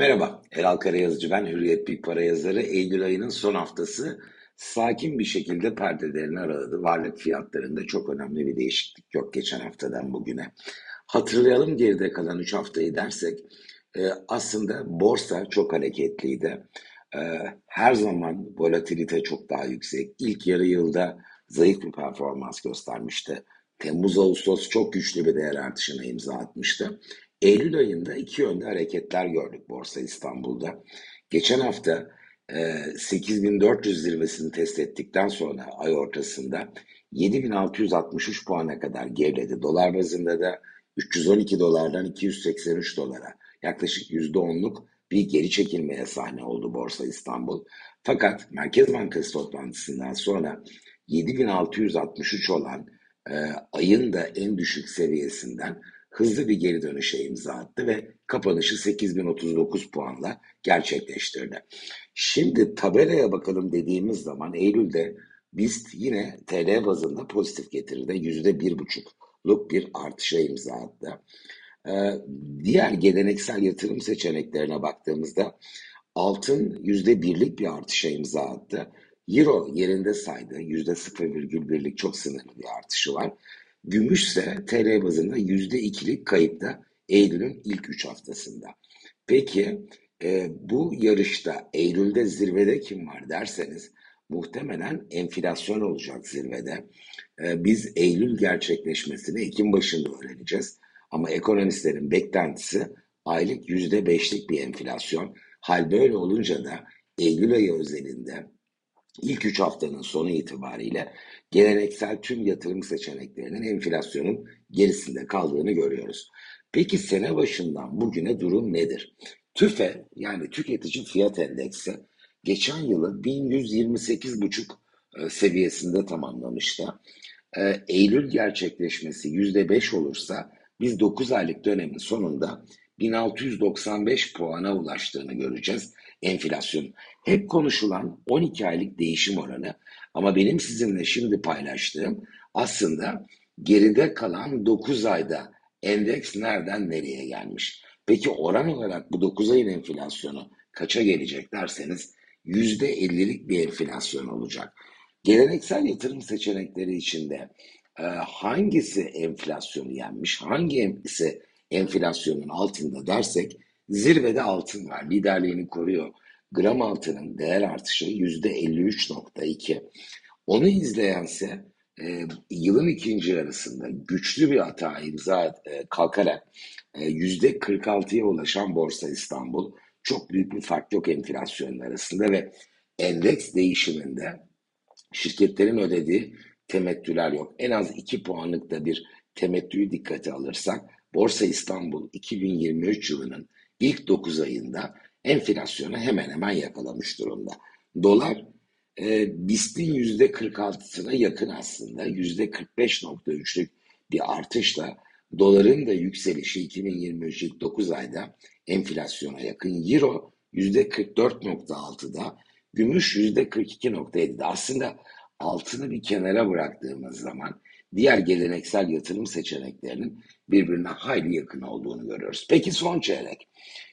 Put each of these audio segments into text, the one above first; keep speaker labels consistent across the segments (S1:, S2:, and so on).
S1: Merhaba, Eral Karayazıcı ben, Hürriyet Big Para yazarı. Eylül ayının son haftası sakin bir şekilde perdelerini araladı. Varlık fiyatlarında çok önemli bir değişiklik yok geçen haftadan bugüne. Hatırlayalım geride kalan 3 haftayı dersek e, aslında borsa çok hareketliydi. E, her zaman volatilite çok daha yüksek. İlk yarı yılda zayıf bir performans göstermişti. Temmuz-Ağustos çok güçlü bir değer artışına imza atmıştı. Eylül ayında iki yönde hareketler gördük Borsa İstanbul'da. Geçen hafta 8400 e, zirvesini test ettikten sonra ay ortasında 7663 puana kadar geriledi. Dolar bazında da 312 dolardan 283 dolara yaklaşık %10'luk bir geri çekilmeye sahne oldu Borsa İstanbul. Fakat Merkez Bankası toplantısından sonra 7663 olan e, ayın da en düşük seviyesinden hızlı bir geri dönüşe imza attı ve kapanışı 8039 puanla gerçekleştirdi. Şimdi tabelaya bakalım dediğimiz zaman Eylül'de BIST yine TL bazında pozitif getirdi. Yüzde bir buçukluk bir artışa imza attı. Ee, diğer geleneksel yatırım seçeneklerine baktığımızda altın yüzde birlik bir artışa imza attı. Euro yerinde saydı. Yüzde 0,1'lik çok sınırlı bir artışı var. Gümüş ise TL bazında %2'lik kayıpta Eylül'ün ilk 3 haftasında. Peki e, bu yarışta Eylül'de zirvede kim var derseniz muhtemelen enflasyon olacak zirvede. E, biz Eylül gerçekleşmesini Ekim başında öğreneceğiz. Ama ekonomistlerin beklentisi aylık %5'lik bir enflasyon. Hal böyle olunca da Eylül ayı özelinde ilk 3 haftanın sonu itibariyle geleneksel tüm yatırım seçeneklerinin enflasyonun gerisinde kaldığını görüyoruz. Peki sene başından bugüne durum nedir? TÜFE yani tüketici fiyat endeksi geçen yılı 1128,5 e, seviyesinde tamamlamıştı. E, Eylül gerçekleşmesi %5 olursa biz 9 aylık dönemin sonunda 1695 puana ulaştığını göreceğiz enflasyon. Hep konuşulan 12 aylık değişim oranı ama benim sizinle şimdi paylaştığım aslında geride kalan 9 ayda endeks nereden nereye gelmiş? Peki oran olarak bu 9 ayın enflasyonu kaça gelecek derseniz %50'lik bir enflasyon olacak. Geleneksel yatırım seçenekleri içinde e, hangisi enflasyonu yenmiş, hangisi enflasyonun altında dersek zirvede altın var. Liderliğini koruyor. Gram altının değer artışı %53.2. Onu izleyense e, yılın ikinci yarısında güçlü bir hata imza e, kalkarak e, %46'ya ulaşan Borsa İstanbul çok büyük bir fark yok enflasyonun arasında ve endeks değişiminde şirketlerin ödediği temettüler yok. En az 2 puanlık da bir temettüyü dikkate alırsak Borsa İstanbul 2023 yılının ilk 9 ayında enflasyonu hemen hemen yakalamış durumda. Dolar e, BIST'in %46'sına yakın aslında. %45.3'lük bir artışla doların da yükselişi 2023 ilk 9 ayda enflasyona yakın. Euro %44.6'da, gümüş %42.7'de. Aslında altını bir kenara bıraktığımız zaman diğer geleneksel yatırım seçeneklerinin birbirine hayli yakın olduğunu görüyoruz. Peki son çeyrek.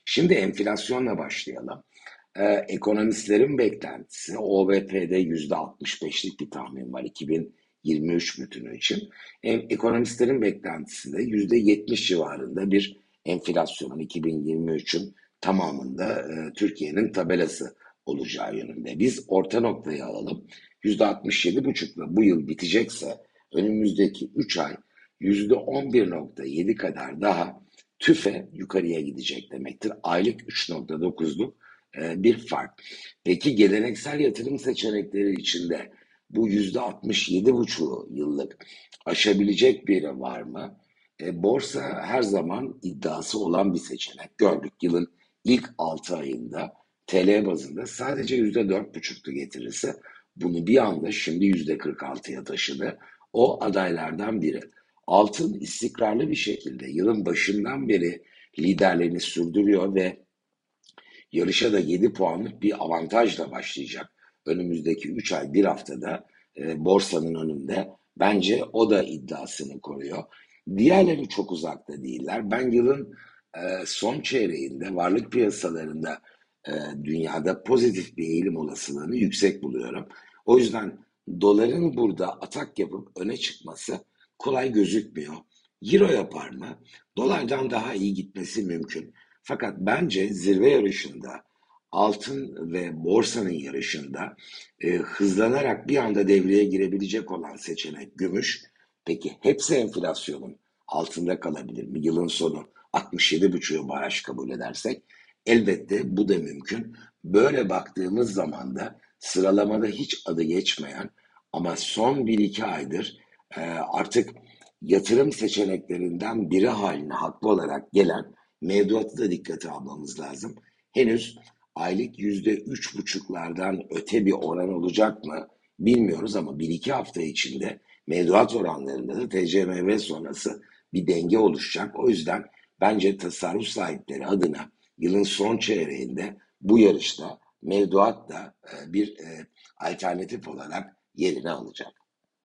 S1: Şimdi enflasyonla başlayalım. Ee, ekonomistlerin beklentisi OVP'de %65'lik bir tahmin var 2023 bütünü için. Em, ekonomistlerin beklentisi de %70 civarında bir enflasyonun 2023'ün tamamında e, Türkiye'nin tabelası olacağı yönünde. Biz orta noktayı alalım. %67,5'la bu yıl bitecekse önümüzdeki 3 ay %11.7 kadar daha tüfe yukarıya gidecek demektir. Aylık 3.9'luk e, bir fark. Peki geleneksel yatırım seçenekleri içinde bu %67.5'u yıllık aşabilecek biri var mı? E, borsa her zaman iddiası olan bir seçenek. Gördük yılın ilk 6 ayında TL bazında sadece %4.5'tu getirirse bunu bir anda şimdi %46'ya taşıdı. O adaylardan biri. Altın istikrarlı bir şekilde yılın başından beri liderliğini sürdürüyor ve yarışa da 7 puanlık bir avantajla başlayacak. Önümüzdeki 3 ay bir haftada e, borsanın önünde. Bence o da iddiasını koruyor. Diğerleri çok uzakta değiller. Ben yılın e, son çeyreğinde varlık piyasalarında e, dünyada pozitif bir eğilim olasılığını yüksek buluyorum. O yüzden doların burada atak yapıp öne çıkması kolay gözükmüyor. Euro yapar mı? Dolardan daha iyi gitmesi mümkün. Fakat bence zirve yarışında altın ve borsanın yarışında e, hızlanarak bir anda devreye girebilecek olan seçenek gümüş. Peki hepsi enflasyonun altında kalabilir mi? Yılın sonu 67,5'u baraj kabul edersek elbette bu da mümkün. Böyle baktığımız zaman da sıralamada hiç adı geçmeyen ama son 1-2 aydır e, artık yatırım seçeneklerinden biri haline haklı olarak gelen mevduatı da dikkate almamız lazım. Henüz aylık yüzde üç buçuklardan öte bir oran olacak mı bilmiyoruz ama bir iki hafta içinde mevduat oranlarında da TCMV sonrası bir denge oluşacak. O yüzden bence tasarruf sahipleri adına yılın son çeyreğinde bu yarışta mevduat da e, bir e, alternatif olarak yerini alacak.